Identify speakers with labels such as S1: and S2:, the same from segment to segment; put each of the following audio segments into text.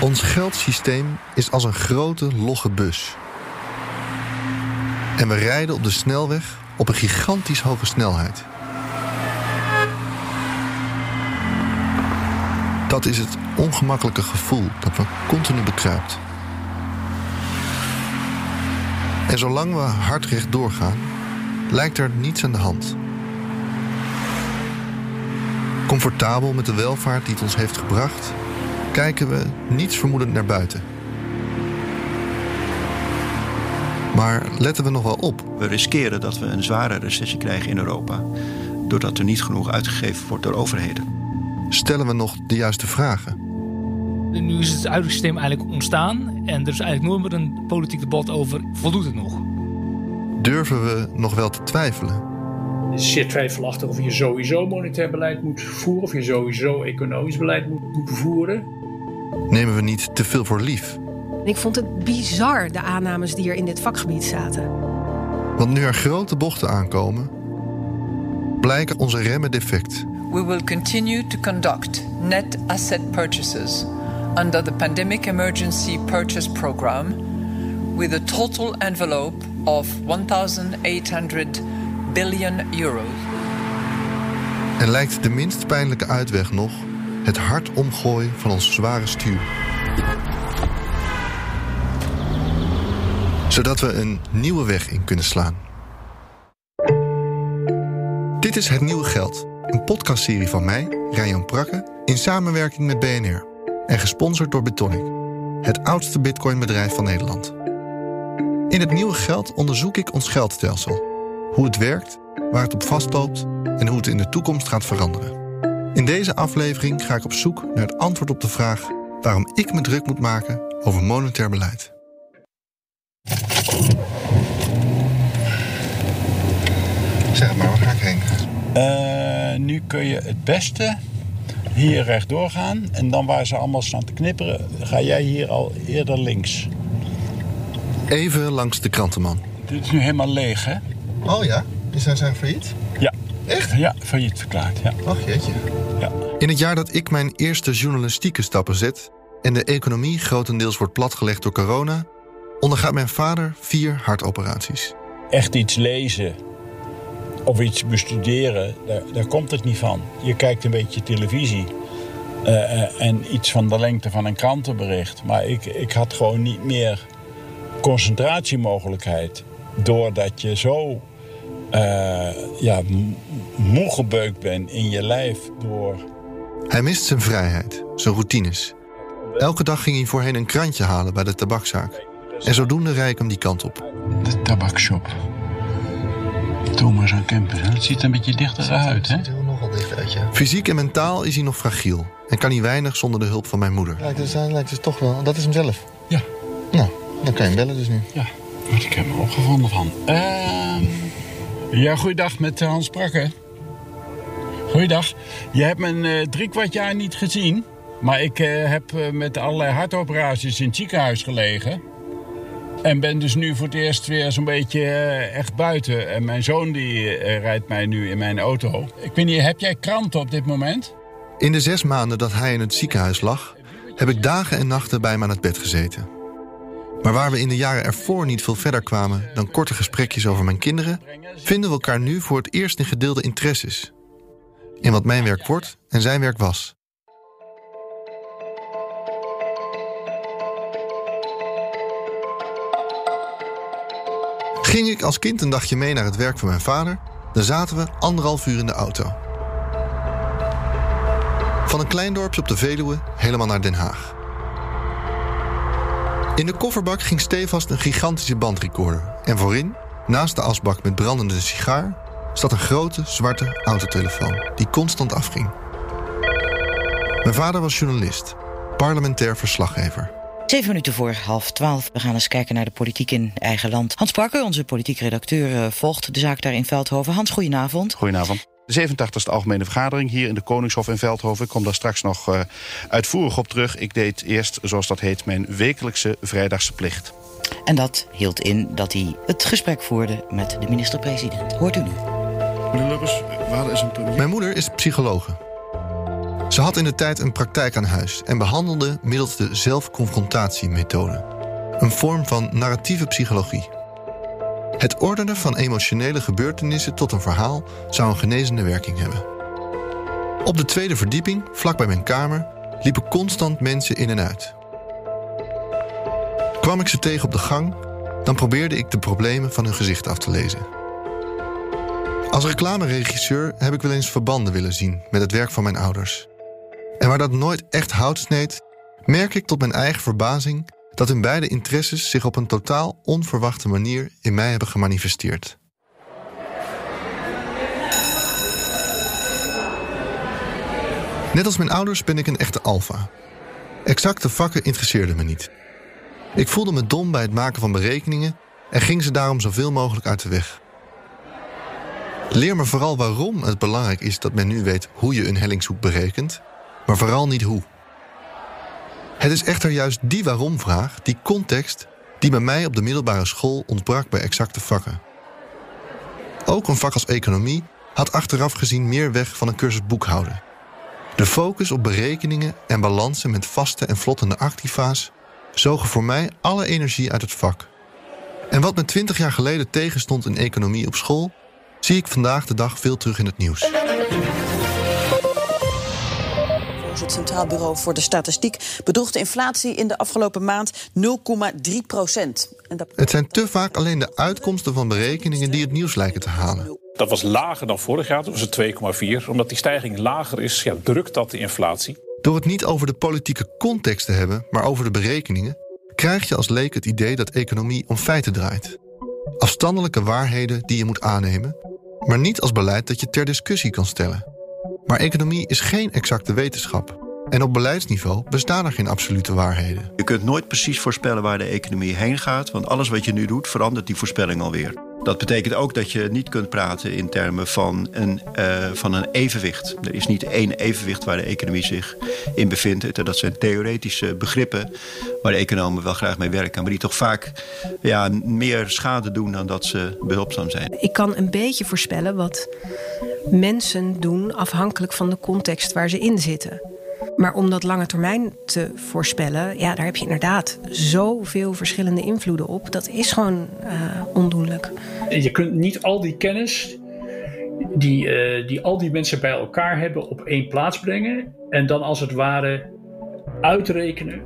S1: Ons geldsysteem is als een grote logge bus. En we rijden op de snelweg op een gigantisch hoge snelheid. Dat is het ongemakkelijke gevoel dat me continu bekruipt. En zolang we hard recht doorgaan, lijkt er niets aan de hand. Comfortabel met de welvaart die het ons heeft gebracht, kijken we niets vermoedend naar buiten. Maar letten we nog wel op?
S2: We riskeren dat we een zware recessie krijgen in Europa, doordat er niet genoeg uitgegeven wordt door overheden.
S1: Stellen we nog de juiste vragen?
S3: Nu is het uitsysteem eigenlijk ontstaan en er is eigenlijk nooit meer een politiek debat over voldoet het nog.
S1: Durven we nog wel te twijfelen?
S4: Het is zeer twijfelachtig of je sowieso monetair beleid moet voeren, of je sowieso economisch beleid moet, moet voeren.
S1: Nemen we niet te veel voor lief?
S5: Ik vond het bizar, de aannames die er in dit vakgebied zaten.
S1: Want nu er grote bochten aankomen, blijken onze remmen defect.
S6: We will continue to conduct net asset purchases under the Pandemic Emergency Purchase Program with a total envelope of 1,800 billion euros.
S1: En lijkt de minst pijnlijke uitweg nog het hard omgooien van ons zware stuur. Zodat we een nieuwe weg in kunnen slaan. Dit is Het Nieuwe Geld, een podcastserie van mij, Ryan Prakke, in samenwerking met BNR. En gesponsord door Bitonic, het oudste bitcoinbedrijf van Nederland. In Het Nieuwe Geld onderzoek ik ons geldstelsel. Hoe het werkt, waar het op vastloopt en hoe het in de toekomst gaat veranderen. In deze aflevering ga ik op zoek naar het antwoord op de vraag waarom ik me druk moet maken over monetair beleid. Zeg maar, waar ga ik heen?
S7: Eh, nu kun je het beste hier rechtdoor gaan. En dan waar ze allemaal staan te knipperen, ga jij hier al eerder links.
S1: Even langs de krantenman.
S7: Dit is nu helemaal leeg, hè?
S1: Oh ja, die zijn, zijn failliet? Echt?
S7: Ja, failliet verklaard, ja.
S1: Ach jeetje.
S7: ja.
S1: In het jaar dat ik mijn eerste journalistieke stappen zet en de economie grotendeels wordt platgelegd door corona, ondergaat mijn vader vier hartoperaties.
S7: Echt iets lezen of iets bestuderen, daar, daar komt het niet van. Je kijkt een beetje televisie eh, eh, en iets van de lengte van een krantenbericht. Maar ik, ik had gewoon niet meer concentratiemogelijkheid doordat je zo eh, ja, moe gebeukt bent in je lijf door
S1: Hij mist zijn vrijheid, zijn routines. Elke dag ging hij voorheen een krantje halen bij de tabakzaak. En zodoende rijd ik hem die kant op.
S7: de tabakshop. Thomas aan Campus. Het ziet er een beetje dichter uit, hè?
S1: er nogal dicht uit, ja. Fysiek en mentaal is hij nog fragiel. En kan hij weinig zonder de hulp van mijn moeder.
S8: Lijkt dus, hij lijkt dus toch wel. Dat is hem zelf.
S7: Ja.
S8: Nou, dan kan je hem bellen dus nu.
S7: Ja, want ik heb hem opgevonden van. Ehm ja, goeiedag met eh, Hans Prakke. Goeiedag. Je hebt me eh, drie kwart jaar niet gezien. Maar ik eh, heb met allerlei hartoperaties in het ziekenhuis gelegen. En ben dus nu voor het eerst weer zo'n beetje echt buiten. En mijn zoon die rijdt mij nu in mijn auto. Ik weet niet, heb jij kranten op dit moment?
S1: In de zes maanden dat hij in het ziekenhuis lag, heb ik dagen en nachten bij hem aan het bed gezeten. Maar waar we in de jaren ervoor niet veel verder kwamen dan korte gesprekjes over mijn kinderen, vinden we elkaar nu voor het eerst in gedeelde interesses. In wat mijn werk wordt en zijn werk was. Ging ik als kind een dagje mee naar het werk van mijn vader, dan zaten we anderhalf uur in de auto. Van een klein dorpje op de Veluwe helemaal naar Den Haag. In de kofferbak ging stevast een gigantische bandrecorder. En voorin, naast de asbak met brandende sigaar, staat een grote zwarte autotelefoon die constant afging. Mijn vader was journalist, parlementair verslaggever.
S9: Zeven minuten voor half twaalf. We gaan eens kijken naar de politiek in eigen land. Hans Parker, onze politiek redacteur, eh, volgt de zaak daar in Veldhoven. Hans, goedenavond.
S10: Goedenavond. De 87e Algemene Vergadering hier in de Koningshof in Veldhoven. Ik kom daar straks nog uh, uitvoerig op terug. Ik deed eerst, zoals dat heet, mijn wekelijkse vrijdagse plicht.
S9: En dat hield in dat hij het gesprek voerde met de minister-president. Hoort u nu.
S10: Meneer Lubbers, waar is een premier?
S1: Mijn moeder is psychologe. Ze had in de tijd een praktijk aan huis en behandelde middels de zelfconfrontatiemethode. Een vorm van narratieve psychologie. Het ordenen van emotionele gebeurtenissen tot een verhaal zou een genezende werking hebben. Op de tweede verdieping, vlak bij mijn kamer, liepen constant mensen in en uit. Kwam ik ze tegen op de gang, dan probeerde ik de problemen van hun gezicht af te lezen. Als reclameregisseur heb ik wel eens verbanden willen zien met het werk van mijn ouders. En waar dat nooit echt hout sneed, merk ik tot mijn eigen verbazing dat hun beide interesses zich op een totaal onverwachte manier in mij hebben gemanifesteerd. Net als mijn ouders ben ik een echte alfa. Exacte vakken interesseerden me niet. Ik voelde me dom bij het maken van berekeningen en ging ze daarom zoveel mogelijk uit de weg. Leer me vooral waarom het belangrijk is dat men nu weet hoe je een hellingshoek berekent, maar vooral niet hoe. Het is echter juist die waarom-vraag, die context, die bij mij op de middelbare school ontbrak bij exacte vakken. Ook een vak als economie had achteraf gezien meer weg van een cursus boekhouden. De focus op berekeningen en balansen met vaste en vlottende activa's zogen voor mij alle energie uit het vak. En wat me twintig jaar geleden tegenstond in economie op school, zie ik vandaag de dag veel terug in het nieuws.
S11: Volgens het Centraal Bureau voor de Statistiek bedroeg de inflatie in de afgelopen maand 0,3 procent.
S1: Het zijn te vaak alleen de uitkomsten van berekeningen die het nieuws lijken te halen.
S12: Dat was lager dan vorig jaar, dat was het 2,4. Omdat die stijging lager is, ja, drukt dat de inflatie.
S1: Door het niet over de politieke context te hebben, maar over de berekeningen, krijg je als leek het idee dat economie om feiten draait. Afstandelijke waarheden die je moet aannemen, maar niet als beleid dat je ter discussie kan stellen. Maar economie is geen exacte wetenschap. En op beleidsniveau bestaan er geen absolute waarheden.
S2: Je kunt nooit precies voorspellen waar de economie heen gaat, want alles wat je nu doet verandert die voorspelling alweer. Dat betekent ook dat je niet kunt praten in termen van een, uh, van een evenwicht. Er is niet één evenwicht waar de economie zich in bevindt. Dat zijn theoretische begrippen waar de economen wel graag mee werken, maar die toch vaak ja, meer schade doen dan dat ze behulpzaam zijn.
S5: Ik kan een beetje voorspellen wat mensen doen afhankelijk van de context waar ze in zitten. Maar om dat lange termijn te voorspellen, ja, daar heb je inderdaad zoveel verschillende invloeden op. Dat is gewoon uh, ondoenlijk.
S4: Je kunt niet al die kennis die, uh, die al die mensen bij elkaar hebben op één plaats brengen. En dan als het ware uitrekenen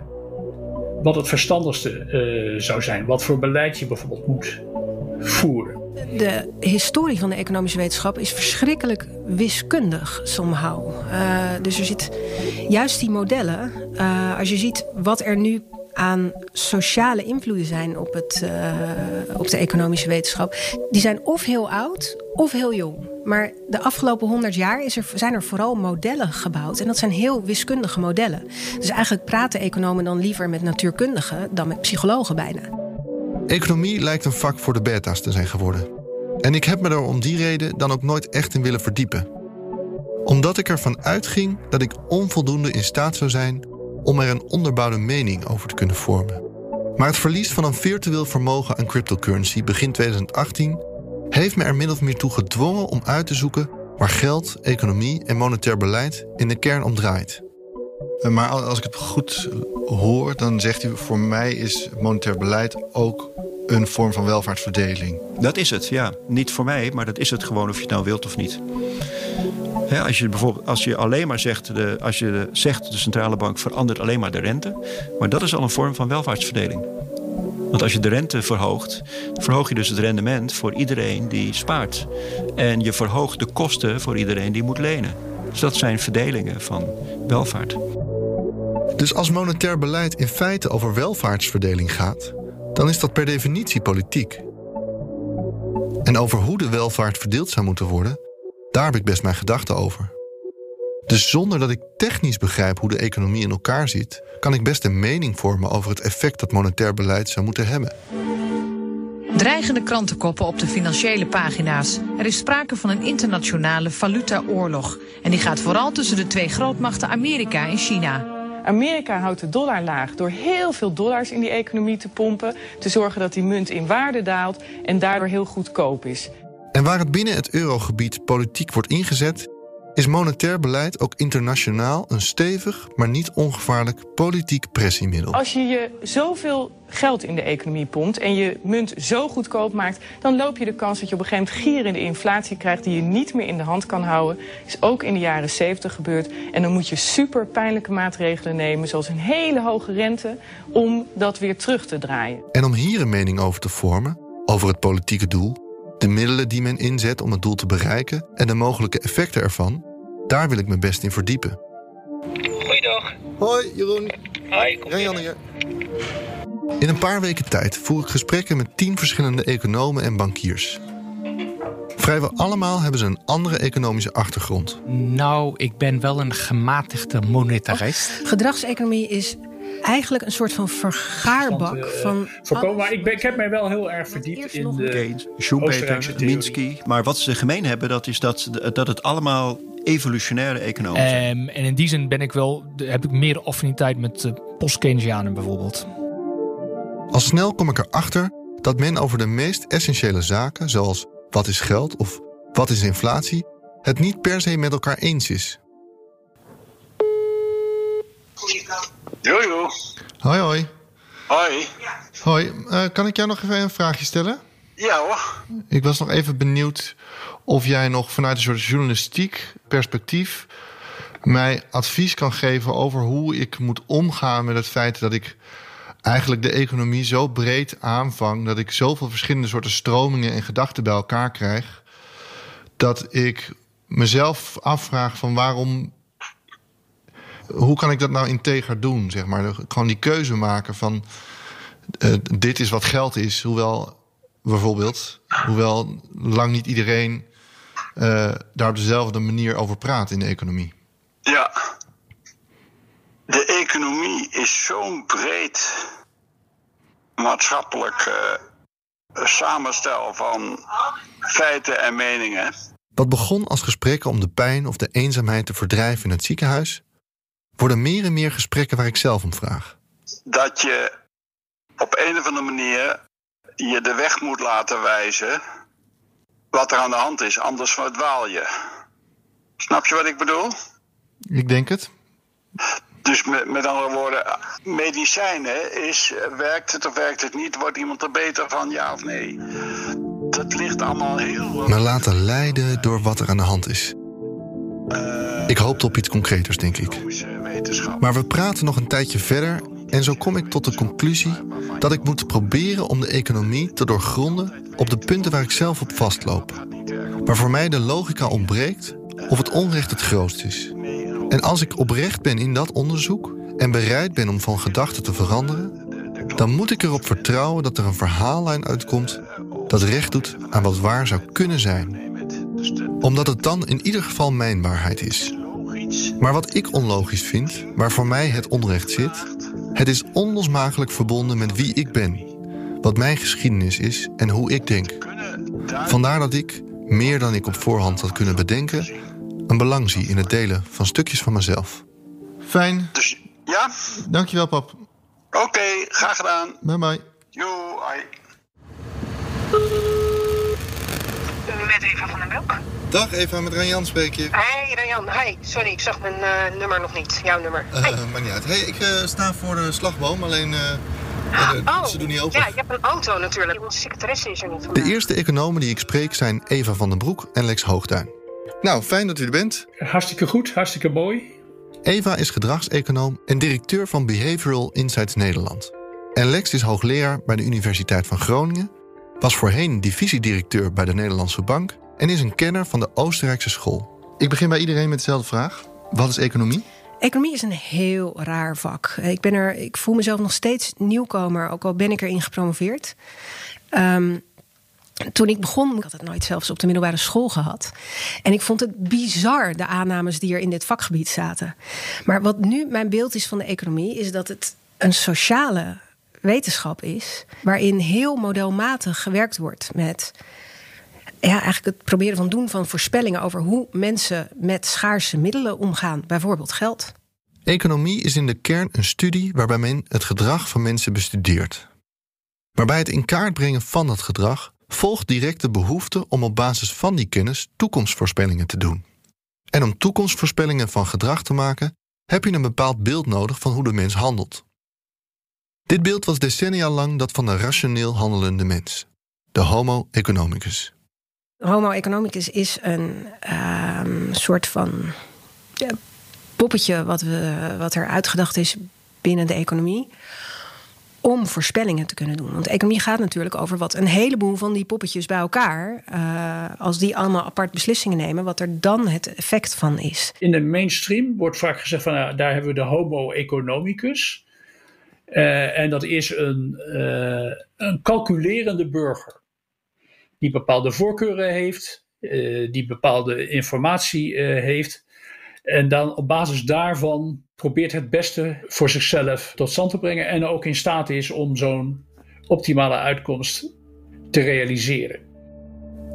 S4: wat het verstandigste uh, zou zijn. Wat voor beleid je bijvoorbeeld moet voeren.
S5: De historie van de economische wetenschap is verschrikkelijk wiskundig somehow. Uh, dus er zit juist die modellen. Uh, als je ziet wat er nu aan sociale invloeden zijn op, het, uh, op de economische wetenschap. Die zijn of heel oud of heel jong. Maar de afgelopen honderd jaar is er, zijn er vooral modellen gebouwd. En dat zijn heel wiskundige modellen. Dus eigenlijk praten economen dan liever met natuurkundigen dan met psychologen bijna.
S1: Economie lijkt een vak voor de beta's te zijn geworden. En ik heb me er om die reden dan ook nooit echt in willen verdiepen. Omdat ik ervan uitging dat ik onvoldoende in staat zou zijn om er een onderbouwde mening over te kunnen vormen. Maar het verlies van een virtueel vermogen aan cryptocurrency begin 2018 heeft me er min of meer toe gedwongen om uit te zoeken waar geld, economie en monetair beleid in de kern om draait.
S8: Maar als ik het goed hoor, dan zegt u: voor mij is monetair beleid ook een vorm van welvaartsverdeling.
S2: Dat is het, ja. Niet voor mij, maar dat is het gewoon of je het nou wilt of niet. als je bijvoorbeeld als je alleen maar zegt, de, als je zegt de centrale bank verandert alleen maar de rente, maar dat is al een vorm van welvaartsverdeling. Want als je de rente verhoogt, verhoog je dus het rendement voor iedereen die spaart. En je verhoogt de kosten voor iedereen die moet lenen. Dus dat zijn verdelingen van welvaart.
S1: Dus als monetair beleid in feite over welvaartsverdeling gaat, dan is dat per definitie politiek. En over hoe de welvaart verdeeld zou moeten worden, daar heb ik best mijn gedachten over. Dus zonder dat ik technisch begrijp hoe de economie in elkaar zit, kan ik best een mening vormen over het effect dat monetair beleid zou moeten hebben.
S13: Dreigende krantenkoppen op de financiële pagina's. Er is sprake van een internationale valutaoorlog. En die gaat vooral tussen de twee grootmachten Amerika en China.
S14: Amerika houdt de dollar laag door heel veel dollars in die economie te pompen. Te zorgen dat die munt in waarde daalt en daardoor heel goedkoop is.
S1: En waar het binnen het eurogebied politiek wordt ingezet, is monetair beleid ook internationaal een stevig, maar niet ongevaarlijk politiek pressiemiddel.
S14: Als je je zoveel geld in de economie pompt en je munt zo goedkoop maakt, dan loop je de kans dat je op een gegeven moment gierende inflatie krijgt die je niet meer in de hand kan houden. Is ook in de jaren 70 gebeurd. En dan moet je super pijnlijke maatregelen nemen, zoals een hele hoge rente, om dat weer terug te draaien.
S1: En om hier een mening over te vormen, over het politieke doel, de middelen die men inzet om het doel te bereiken en de mogelijke effecten ervan, daar wil ik me best in verdiepen.
S15: Goeiedag.
S1: Hoi, Jeroen.
S15: Hoi,
S1: Jan hier. In een paar weken tijd voer ik gesprekken met tien verschillende economen en bankiers. Vrijwel allemaal hebben ze een andere economische achtergrond.
S16: Nou, ik ben wel een gematigde monetarist.
S5: Gedragseconomie is eigenlijk een soort van vergaarbak
S4: eh,
S5: van.
S4: voorkomen. Maar ik, ben, ik heb mij wel heel erg verdiept in de
S2: Schumpeter. Minsky. Maar wat ze gemeen hebben, dat is dat, dat het allemaal evolutionaire economen zijn.
S3: Ehm, en in die zin ben ik wel, heb ik meer affiniteit met uh, post-Keynesianen bijvoorbeeld.
S1: Al snel kom ik erachter dat men over de meest essentiële zaken, zoals wat is geld of wat is inflatie, het niet per se met elkaar eens is.
S17: Jojo.
S1: Hoi, hoi.
S17: Hoi.
S1: Hoi, eh, kan ik jou nog even een vraagje stellen?
S17: Ja hoor.
S1: Ik was nog even benieuwd of jij nog vanuit een soort journalistiek perspectief mij advies kan geven over hoe ik moet omgaan met het feit dat ik eigenlijk de economie zo breed aanvang dat ik zoveel verschillende soorten stromingen en gedachten bij elkaar krijg dat ik mezelf afvraag van waarom hoe kan ik dat nou integer doen zeg maar gewoon die keuze maken van uh, dit is wat geld is hoewel bijvoorbeeld hoewel lang niet iedereen uh, daar op dezelfde manier over praat in de economie
S17: Ja. De economie is zo'n breed maatschappelijk uh, samenstel van feiten en meningen.
S1: Wat begon als gesprekken om de pijn of de eenzaamheid te verdrijven in het ziekenhuis, worden meer en meer gesprekken waar ik zelf om vraag.
S17: Dat je op een of andere manier je de weg moet laten wijzen wat er aan de hand is, anders verdwaal je. Snap je wat ik bedoel?
S1: Ik denk het.
S17: Dus met, met andere woorden, medicijnen is, werkt het of werkt het niet? Wordt iemand er beter van, ja of nee? Dat ligt allemaal heel...
S1: Me laten leiden door wat er aan de hand is.
S17: Uh,
S1: ik hoopte op iets concreters, denk ik. Maar we praten nog een tijdje verder en zo kom ik tot de conclusie dat ik moet proberen om de economie te doorgronden op de punten waar ik zelf op vastloop. Waar voor mij de logica ontbreekt of het onrecht het grootst is. En als ik oprecht ben in dat onderzoek en bereid ben om van gedachten te veranderen, dan moet ik erop vertrouwen dat er een verhaallijn uitkomt dat recht doet aan wat waar zou kunnen zijn. Omdat het dan in ieder geval mijn waarheid is. Maar wat ik onlogisch vind, waar voor mij het onrecht zit, het is onlosmakelijk verbonden met wie ik ben, wat mijn geschiedenis is en hoe ik denk. Vandaar dat ik, meer dan ik op voorhand had kunnen bedenken, een belang zie in het delen van stukjes van mezelf. Fijn.
S17: Dus, ja?
S1: Dankjewel, pap.
S17: Oké, okay, graag gedaan.
S1: Bye bye.
S17: Jo.
S18: Met Eva van den Broek.
S1: Dag Eva, met Ranjan spreek je.
S18: Hey Ranjan, hi. Sorry, ik zag mijn uh, nummer nog niet. Jouw nummer.
S1: Uh, hey. Maar niet uit. Hey, ik uh, sta voor de slagboom, alleen
S18: oh,
S1: ze doen niet open.
S18: Ja, je hebt een auto natuurlijk. Onze secretaresse is er niet
S1: De eerste economen die ik spreek zijn Eva van den Broek en Lex Hoogtuin. Nou, fijn dat u er bent.
S4: Hartstikke goed, hartstikke mooi.
S1: Eva is gedragseconoom en directeur van Behavioral Insights Nederland. En Lex is hoogleraar bij de Universiteit van Groningen, was voorheen divisiedirecteur bij de Nederlandse Bank en is een kenner van de Oostenrijkse school. Ik begin bij iedereen met dezelfde vraag. Wat is economie?
S5: Economie is een heel raar vak. Ik, ben er, ik voel mezelf nog steeds nieuwkomer, ook al ben ik erin gepromoveerd. Um, toen ik begon, ik had het nooit zelfs op de middelbare school gehad. En ik vond het bizar, de aannames die er in dit vakgebied zaten. Maar wat nu mijn beeld is van de economie, is dat het een sociale wetenschap is. waarin heel modelmatig gewerkt wordt met. Ja, eigenlijk het proberen van doen van voorspellingen over hoe mensen met schaarse middelen omgaan, bijvoorbeeld geld.
S1: Economie is in de kern een studie waarbij men het gedrag van mensen bestudeert. Maar bij het in kaart brengen van dat gedrag volgt direct de behoefte om op basis van die kennis toekomstvoorspellingen te doen. En om toekomstvoorspellingen van gedrag te maken, heb je een bepaald beeld nodig van hoe de mens handelt. Dit beeld was decennia lang dat van de rationeel handelende mens, de Homo economicus.
S5: Homo economicus is een ehm, soort van ja, poppetje wat, we, wat er uitgedacht is binnen de economie om voorspellingen te kunnen doen. Want economie gaat natuurlijk over wat een heleboel van die poppetjes bij elkaar, uh, als die allemaal apart beslissingen nemen, wat er dan het effect van is.
S4: In de mainstream wordt vaak gezegd van nou, daar hebben we de Homo economicus. Uh, en dat is een, uh, een calculerende burger. Die bepaalde voorkeuren heeft, die bepaalde informatie heeft. En dan op basis daarvan probeert het beste voor zichzelf tot stand te brengen. En ook in staat is om zo'n optimale uitkomst te realiseren.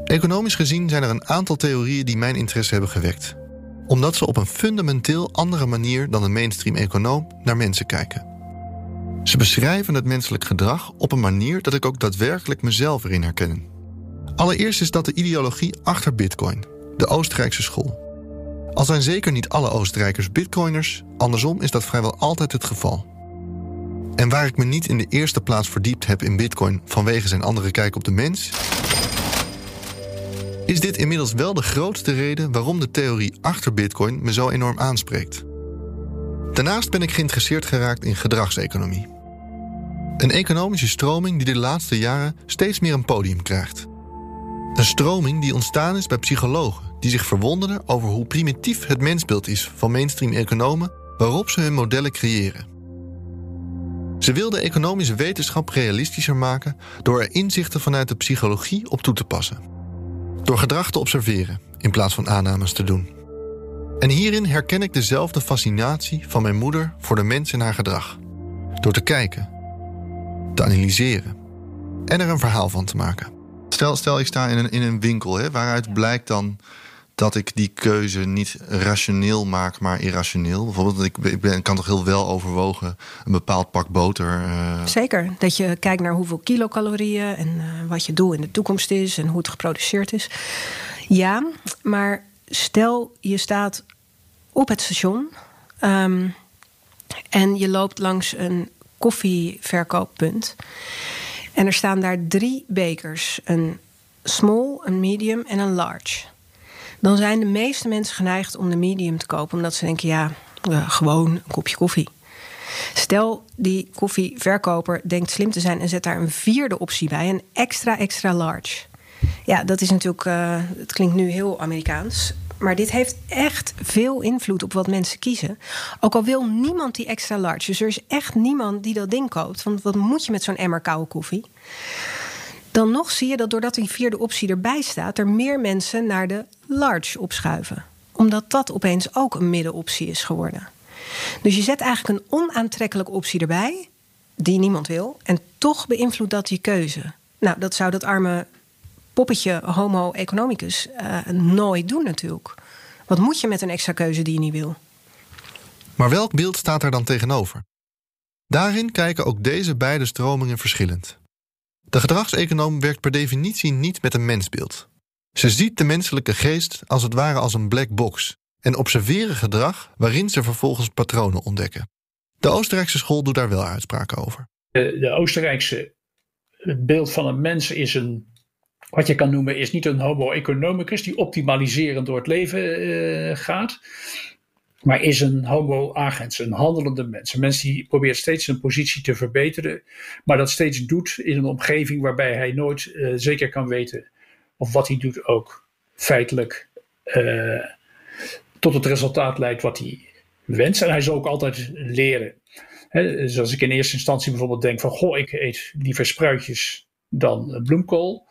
S1: Economisch gezien zijn er een aantal theorieën die mijn interesse hebben gewekt. Omdat ze op een fundamenteel andere manier dan een mainstream econoom naar mensen kijken. Ze beschrijven het menselijk gedrag op een manier dat ik ook daadwerkelijk mezelf erin herken. Allereerst is dat de ideologie achter Bitcoin, de Oostenrijkse school. Al zijn zeker niet alle Oostenrijkers bitcoiners, andersom is dat vrijwel altijd het geval. En waar ik me niet in de eerste plaats verdiept heb in bitcoin vanwege zijn andere kijk op de mens, is dit inmiddels wel de grootste reden waarom de theorie achter bitcoin me zo enorm aanspreekt. Daarnaast ben ik geïnteresseerd geraakt in gedragseconomie. Een economische stroming die de laatste jaren steeds meer een podium krijgt. Een stroming die ontstaan is bij psychologen die zich verwonderden over hoe primitief het mensbeeld is van mainstream economen waarop ze hun modellen creëren. Ze wilden economische wetenschap realistischer maken door er inzichten vanuit de psychologie op toe te passen. Door gedrag te observeren in plaats van aannames te doen. En hierin herken ik dezelfde fascinatie van mijn moeder voor de mens en haar gedrag. Door te kijken, te analyseren en er een verhaal van te maken.
S8: Stel, stel ik sta in een, in een winkel, hè, waaruit blijkt dan dat ik die keuze niet rationeel maak, maar irrationeel. Bijvoorbeeld, ik, ik ben, kan toch heel wel overwogen een bepaald pak boter. Uh...
S5: Zeker. Dat je kijkt naar hoeveel kilocalorieën en uh, wat je doel in de toekomst is en hoe het geproduceerd is. Ja, maar stel je staat op het station um, en je loopt langs een koffieverkooppunt. En er staan daar drie bekers: een small, een medium en een large dan zijn de meeste mensen geneigd om de medium te kopen, omdat ze denken: ja, uh, gewoon een kopje koffie. Stel, die koffieverkoper denkt slim te zijn en zet daar een vierde optie bij, een extra, extra large. Ja, dat is natuurlijk, uh, het klinkt nu heel Amerikaans. Maar dit heeft echt veel invloed op wat mensen kiezen. Ook al wil niemand die extra large. Dus er is echt niemand die dat ding koopt. Want wat moet je met zo'n emmer koude koffie? Dan nog zie je dat doordat die vierde optie erbij staat, er meer mensen naar de large opschuiven. Omdat dat opeens ook een middenoptie is geworden. Dus je zet eigenlijk een onaantrekkelijke optie erbij, die niemand wil, en toch beïnvloedt dat je keuze. Nou, dat zou dat arme poppetje Homo economicus uh, nooit doen, natuurlijk. Wat moet je met een extra keuze die je niet wil?
S1: Maar welk beeld staat er dan tegenover? Daarin kijken ook deze beide stromingen verschillend. De gedragseconoom werkt per definitie niet met een mensbeeld. Ze ziet de menselijke geest als het ware als een black box en observeren gedrag waarin ze vervolgens patronen ontdekken. De Oostenrijkse school doet daar wel uitspraken over.
S4: De, de Oostenrijkse beeld van een mens is een, wat je kan noemen, is niet een homo economicus die optimaliserend door het leven uh, gaat maar is een homo agens, een handelende mens. Een mens die probeert steeds zijn positie te verbeteren, maar dat steeds doet in een omgeving waarbij hij nooit uh, zeker kan weten of wat hij doet ook feitelijk uh, tot het resultaat leidt wat hij wenst. En hij zal ook altijd leren. Dus als ik in eerste instantie bijvoorbeeld denk van, goh, ik eet liever spruitjes dan bloemkool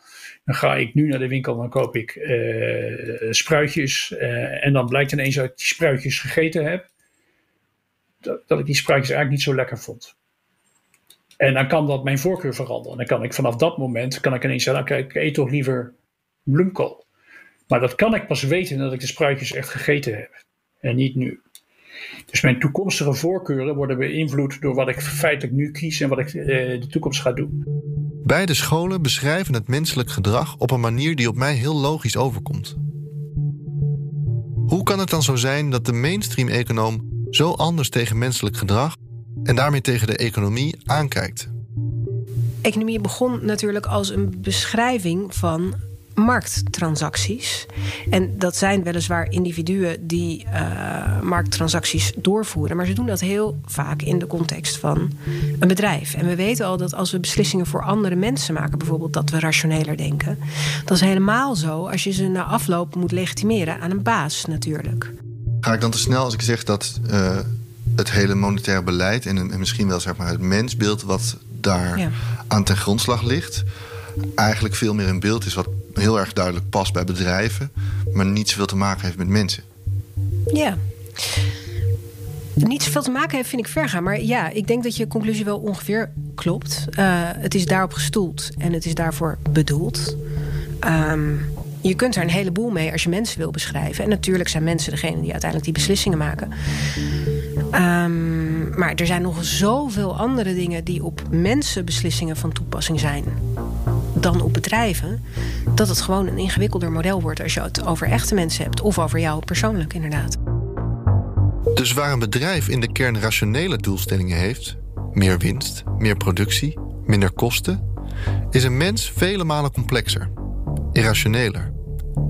S4: Dan ga ik nu naar de winkel, dan koop ik uh, spruitjes. Uh, en dan blijkt ineens dat ik die spruitjes gegeten heb. Dat, dat, ik die spruitjes eigenlijk niet zo lekker vond. En dan kan dat mijn voorkeur veranderen. Dan kan ik vanaf dat moment kan ik ineens zeggen, nou, ik eet toch liever bloemkool. Maar dat kan ik pas weten nadat ik de spruitjes echt gegeten heb. En niet nu. Dus mijn toekomstige voorkeuren worden beïnvloed door wat ik feitelijk nu kies en wat ik uh, de toekomst ga doen.
S1: Beide scholen beschrijven het menselijk gedrag op een manier die op mij heel logisch overkomt. Hoe kan het dan zo zijn dat de mainstream-econoom zo anders tegen menselijk gedrag en daarmee tegen de economie aankijkt?
S5: Economie begon natuurlijk als een beschrijving van markttransacties. En dat zijn weliswaar individuen die uh, markttransacties doorvoeren, maar ze doen dat heel vaak in de context van een bedrijf. En we weten al dat als we beslissingen voor andere mensen maken, bijvoorbeeld dat we rationeler denken, dat is helemaal zo als je ze na afloop moet legitimeren aan een baas natuurlijk.
S8: Ga ik dan te snel als ik zeg dat uh, het hele monetaire beleid en, en, misschien wel zeg maar, het mensbeeld wat daar ja. aan ten grondslag ligt, eigenlijk veel meer een beeld is wat heel erg duidelijk past bij bedrijven, maar niet zoveel te maken heeft met mensen.
S5: Ja. Niet zoveel te maken heeft, vind ik ver gaan. Maar ja, ik denk dat je conclusie wel ongeveer klopt. Uh, het is daarop gestoeld en het is daarvoor bedoeld. Um, je kunt er een heleboel mee als je mensen wil beschrijven. En natuurlijk zijn mensen degene die uiteindelijk die beslissingen maken. Um, maar er zijn nog zoveel andere dingen die op mensen beslissingen van toepassing zijn dan op bedrijven, dat het gewoon een ingewikkelder model wordt als je het over echte mensen hebt of over jou persoonlijk inderdaad.
S1: Dus waar een bedrijf in de kern rationele doelstellingen heeft, meer winst, meer productie, minder kosten, is een mens vele malen complexer, irrationeler,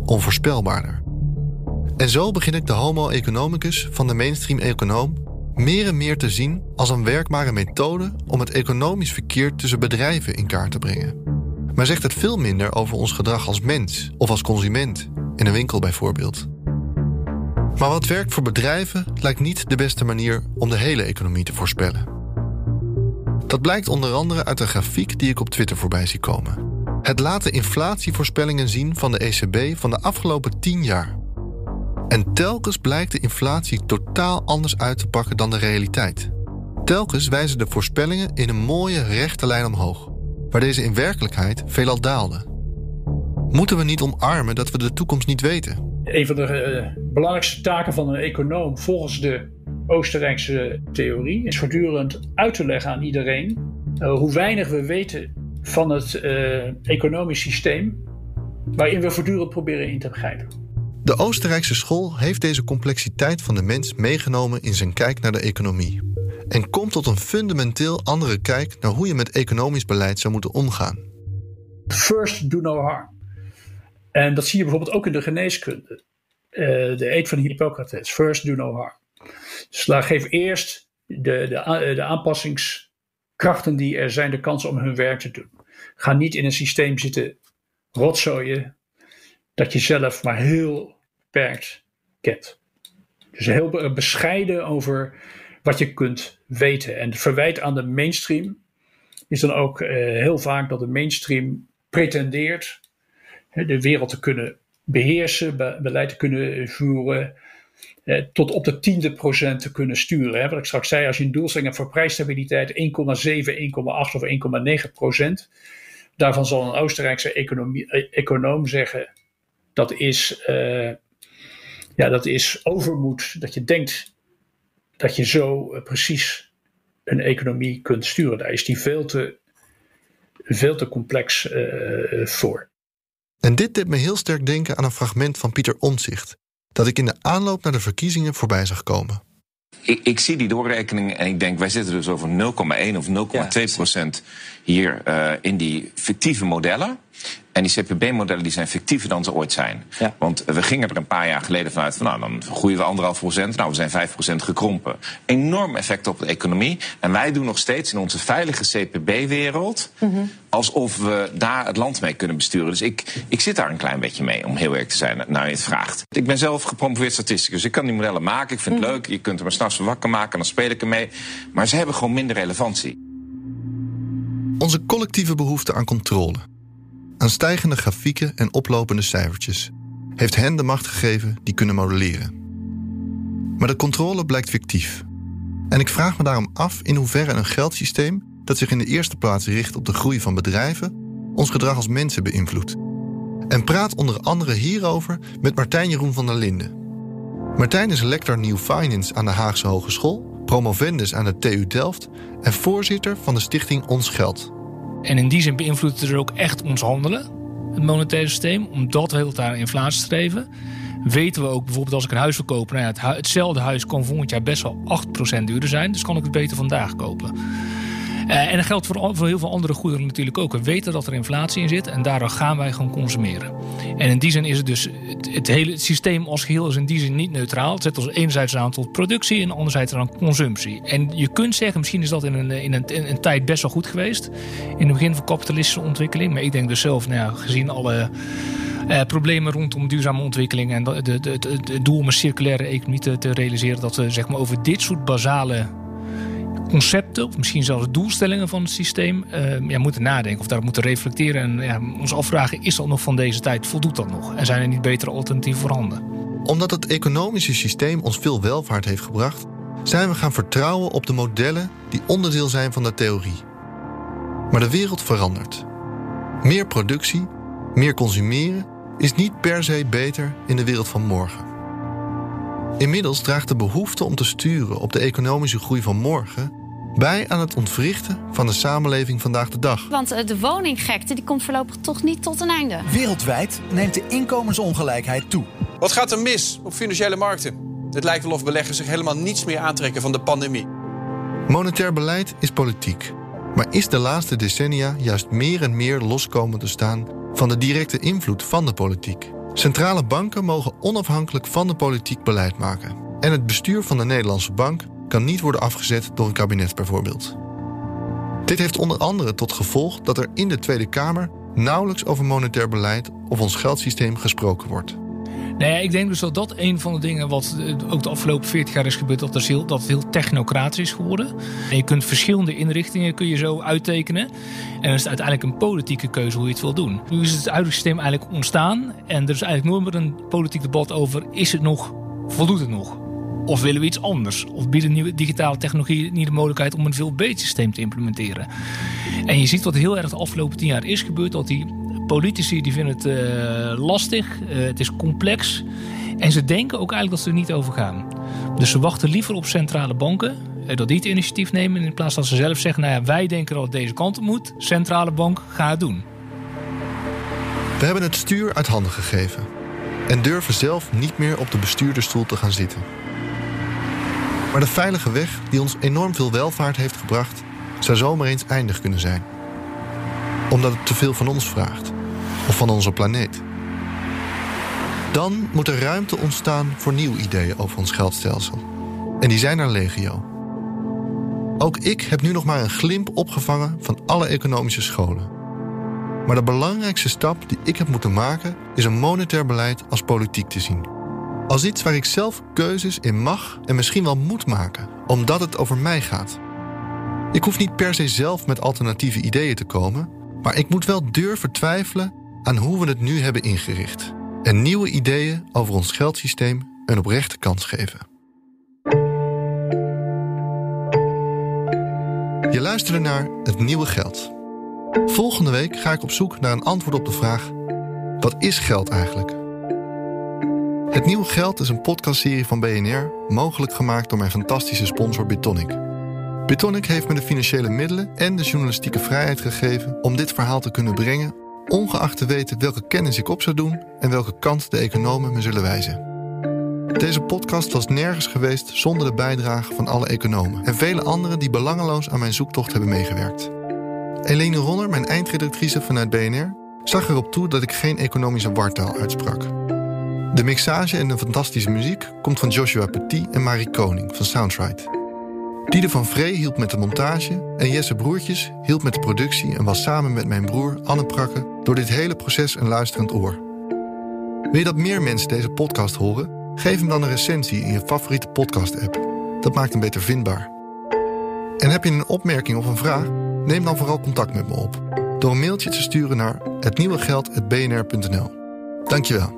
S1: onvoorspelbaarder. En zo begin ik de Homo economicus van de mainstream econoom meer en meer te zien als een werkbare methode om het economisch verkeer tussen bedrijven in kaart te brengen maar zegt het veel minder over ons gedrag als mens of als consument, in een winkel bijvoorbeeld. Maar wat werkt voor bedrijven lijkt niet de beste manier om de hele economie te voorspellen. Dat blijkt onder andere uit een grafiek die ik op Twitter voorbij zie komen. Het laat de inflatievoorspellingen zien van de ECB van de afgelopen 10 jaar. En telkens blijkt de inflatie totaal anders uit te pakken dan de realiteit. Telkens wijzen de voorspellingen in een mooie rechte lijn omhoog waar deze in werkelijkheid veelal daalde. Moeten we niet omarmen dat we de toekomst niet weten?
S4: Een van de uh, belangrijkste taken van een econoom volgens de Oostenrijkse theorie is voortdurend uit te leggen aan iedereen uh, hoe weinig we weten van het uh, economisch systeem waarin we voortdurend proberen in te begrijpen.
S1: De Oostenrijkse school heeft deze complexiteit van de mens meegenomen in zijn kijk naar de economie en komt tot een fundamenteel andere kijk naar hoe je met economisch beleid zou moeten omgaan.
S4: First do no harm. En dat zie je bijvoorbeeld ook in de geneeskunde. Uh, de eet van Hippocrates, first do no harm. Dus geef eerst de, de, de aanpassingskrachten die er zijn de kans om hun werk te doen. Ga niet in een systeem zitten rotzooien dat je zelf maar heel beperkt kent. Dus heel bescheiden over wat je kunt weten. En verwijt aan de mainstream is dan ook uh, heel vaak dat de mainstream pretendeert de wereld te kunnen beheersen, be beleid te kunnen voeren, eh, tot op de tiende procent te kunnen sturen. Hè. Wat ik straks zei, als je een doelstelling hebt voor prijsstabiliteit 1,7, 1,8 of 1,9 procent, daarvan zal een Oostenrijkse eh, econoom zeggen dat is, uh, ja, dat is overmoed, dat je denkt dat je zo eh, precies een economie kunt sturen. Daar is die veel te, veel te complex uh, voor.
S1: En dit deed me heel sterk denken aan een fragment van Pieter Omtzigt, dat ik in de aanloop naar de verkiezingen voorbij zag komen.
S19: Ik, ik zie die doorrekening en ik denk, wij zitten dus over 0,1 of 0,2 procent hier uh, in die fictieve modellen. En die CPB-modellen die zijn fictiever dan ze ooit zijn. Ja. Want we gingen er een paar jaar geleden vanuit van nou, dan groeien we anderhalf procent. Nou, we zijn vijf procent gekrompen. Enorm effect op de economie. En wij doen nog steeds in onze veilige CPB-wereld mm -hmm. alsof we daar het land mee kunnen besturen. Dus ik, ik zit daar een klein beetje mee, om heel eerlijk te zijn, naar je het vraagt. Ik ben zelf gepromoveerd statisticus. Ik kan die modellen maken. Ik vind het mm -hmm. leuk. Je kunt er maar s'nachts wakker maken en dan speel ik ermee. Maar ze hebben gewoon minder relevantie.
S1: Onze collectieve behoefte aan controle aan stijgende grafieken en oplopende cijfertjes, heeft hen de macht gegeven die kunnen modelleren. Maar de controle blijkt fictief. En ik vraag me daarom af in hoeverre een geldsysteem dat zich in de eerste plaats richt op de groei van bedrijven, ons gedrag als mensen beïnvloedt. En praat onder andere hierover met Martijn Jeroen van der Linden. Martijn is lector New Finance aan de Haagse Hogeschool, promovendus aan de TU Delft en voorzitter van de stichting Ons Geld.
S3: En in die zin beïnvloedt het er ook echt ons handelen, het monetaire systeem, omdat we heel naar inflatie streven. Weten we ook bijvoorbeeld als ik een huis wil kopen, nou ja, hetzelfde huis kan volgend jaar best wel 8% duurder zijn, dus kan ik het beter vandaag kopen. Eh, en dat geldt voor, voor heel veel andere goederen natuurlijk ook. We weten dat er inflatie in zit en daardoor gaan wij gewoon consumeren. En in die zin is het dus, het, hele systeem als geheel is in die zin niet neutraal. Het zet ons enerzijds aan tot productie en anderzijds aan consumptie. En je kunt zeggen, misschien is dat in een, in een, tijd best wel goed geweest. In het begin van kapitalistische ontwikkeling. Maar ik denk dus zelf, nou ja, gezien alle eh, problemen rondom duurzame ontwikkeling en het doel om een circulaire economie te, te realiseren, dat we zeg maar, over dit soort basale concepten, of misschien zelfs doelstellingen van het systeem, eh, ja, moeten nadenken of daarop moeten reflecteren en ja, ons afvragen: is dat nog van deze tijd? Voldoet dat nog? En zijn er niet betere alternatieven voorhanden?
S1: Omdat het economische systeem ons veel welvaart heeft gebracht, zijn we gaan vertrouwen op de modellen die onderdeel zijn van de theorie. Maar de wereld verandert. Meer productie, meer consumeren is niet per se beter in de wereld van morgen. Inmiddels draagt de behoefte om te sturen op de economische groei van morgen bij aan het ontwrichten van de samenleving vandaag de dag.
S20: Want eh, de woninggekte die komt voorlopig toch niet tot een einde.
S21: Wereldwijd neemt de inkomensongelijkheid toe.
S22: Wat gaat er mis op financiële markten? Het lijkt wel of beleggers zich helemaal niets meer aantrekken van de pandemie.
S1: Monetair beleid is politiek, maar is de laatste decennia juist meer en meer loskomen te staan van de directe invloed van de politiek. Centrale banken mogen onafhankelijk van de politiek beleid maken. En het bestuur van de Nederlandse bank kan niet worden afgezet door een kabinet bijvoorbeeld. Dit heeft onder andere tot gevolg dat er in de Tweede Kamer nauwelijks over monetair beleid of ons geldsysteem gesproken wordt.
S3: Nou ja, ik denk dus dat dat een van de dingen wat eh, ook de afgelopen 40 jaar is gebeurd, dat, er heel, dat het heel technocratisch is geworden. En je kunt verschillende inrichtingen kun je zo uittekenen. En dan is het uiteindelijk een politieke keuze hoe je het wil doen. Nu is het huidige systeem eigenlijk ontstaan. En er is eigenlijk nooit meer een politiek debat over, is het nog, voldoet het nog? Of willen we iets anders? Of biedt nieuwe digitale technologie niet de mogelijkheid om een veel beter systeem te implementeren? En je ziet wat heel erg de afgelopen tien jaar is gebeurd, dat die politici die vinden het eh, lastig, eh, het is complex. En ze denken ook eigenlijk dat ze er niet over gaan. Dus ze wachten liever op centrale banken, eh, dat die het initiatief nemen, in plaats dat ze zelf zeggen, nou ja, wij denken dat het deze kant op moet, centrale bank, ga het doen.
S1: We hebben het stuur uit handen gegeven en durven zelf niet meer op de bestuurdersstoel te gaan zitten. Maar de veilige weg die ons enorm veel welvaart heeft gebracht, zou zomaar eens eindig kunnen zijn. Omdat het te veel van ons vraagt, of van onze planeet. Dan moet er ruimte ontstaan voor nieuwe ideeën over ons geldstelsel. En die zijn er legio. Ook ik heb nu nog maar een glimp opgevangen van alle economische scholen. Maar de belangrijkste stap die ik heb moeten maken is een monetair beleid als politiek te zien. Als iets waar ik zelf keuzes in mag en misschien wel moet maken, omdat het over mij gaat. Ik hoef niet per se zelf met alternatieve ideeën te komen, maar ik moet wel durven twijfelen aan hoe we het nu hebben ingericht. En nieuwe ideeën over ons geldsysteem een oprechte kans geven. Je luisterde naar Het Nieuwe Geld. Volgende week ga ik op zoek naar een antwoord op de vraag: wat is geld eigenlijk? Het Nieuwe Geld is een podcastserie van BNR, mogelijk gemaakt door mijn fantastische sponsor Bitonic. Bitonic heeft me de financiële middelen en de journalistieke vrijheid gegeven om dit verhaal te kunnen brengen, ongeacht te weten welke kennis ik op zou doen en welke kant de economen me zullen wijzen. Deze podcast was nergens geweest zonder de bijdrage van alle economen en vele anderen die belangeloos aan mijn zoektocht hebben meegewerkt. Elene Ronner, mijn eindredactrice vanuit BNR, zag erop toe dat ik geen economische wartaal uitsprak. De mixage en de fantastische muziek komt van Joshua Petit en Marie Koning van Soundrite. Diede van Vree hielp met de montage en Jesse Broertjes hielp met de productie en was samen met mijn broer Anne Prakke door dit hele proces een luisterend oor. Wil je dat meer mensen deze podcast horen? Geef hem dan een recensie in je favoriete podcast-app. Dat maakt hem beter vindbaar. En heb je een opmerking of een vraag? Neem dan vooral contact met me op. door een mailtje te sturen naar hetnieuwegeld.bnr.nl. Dankjewel.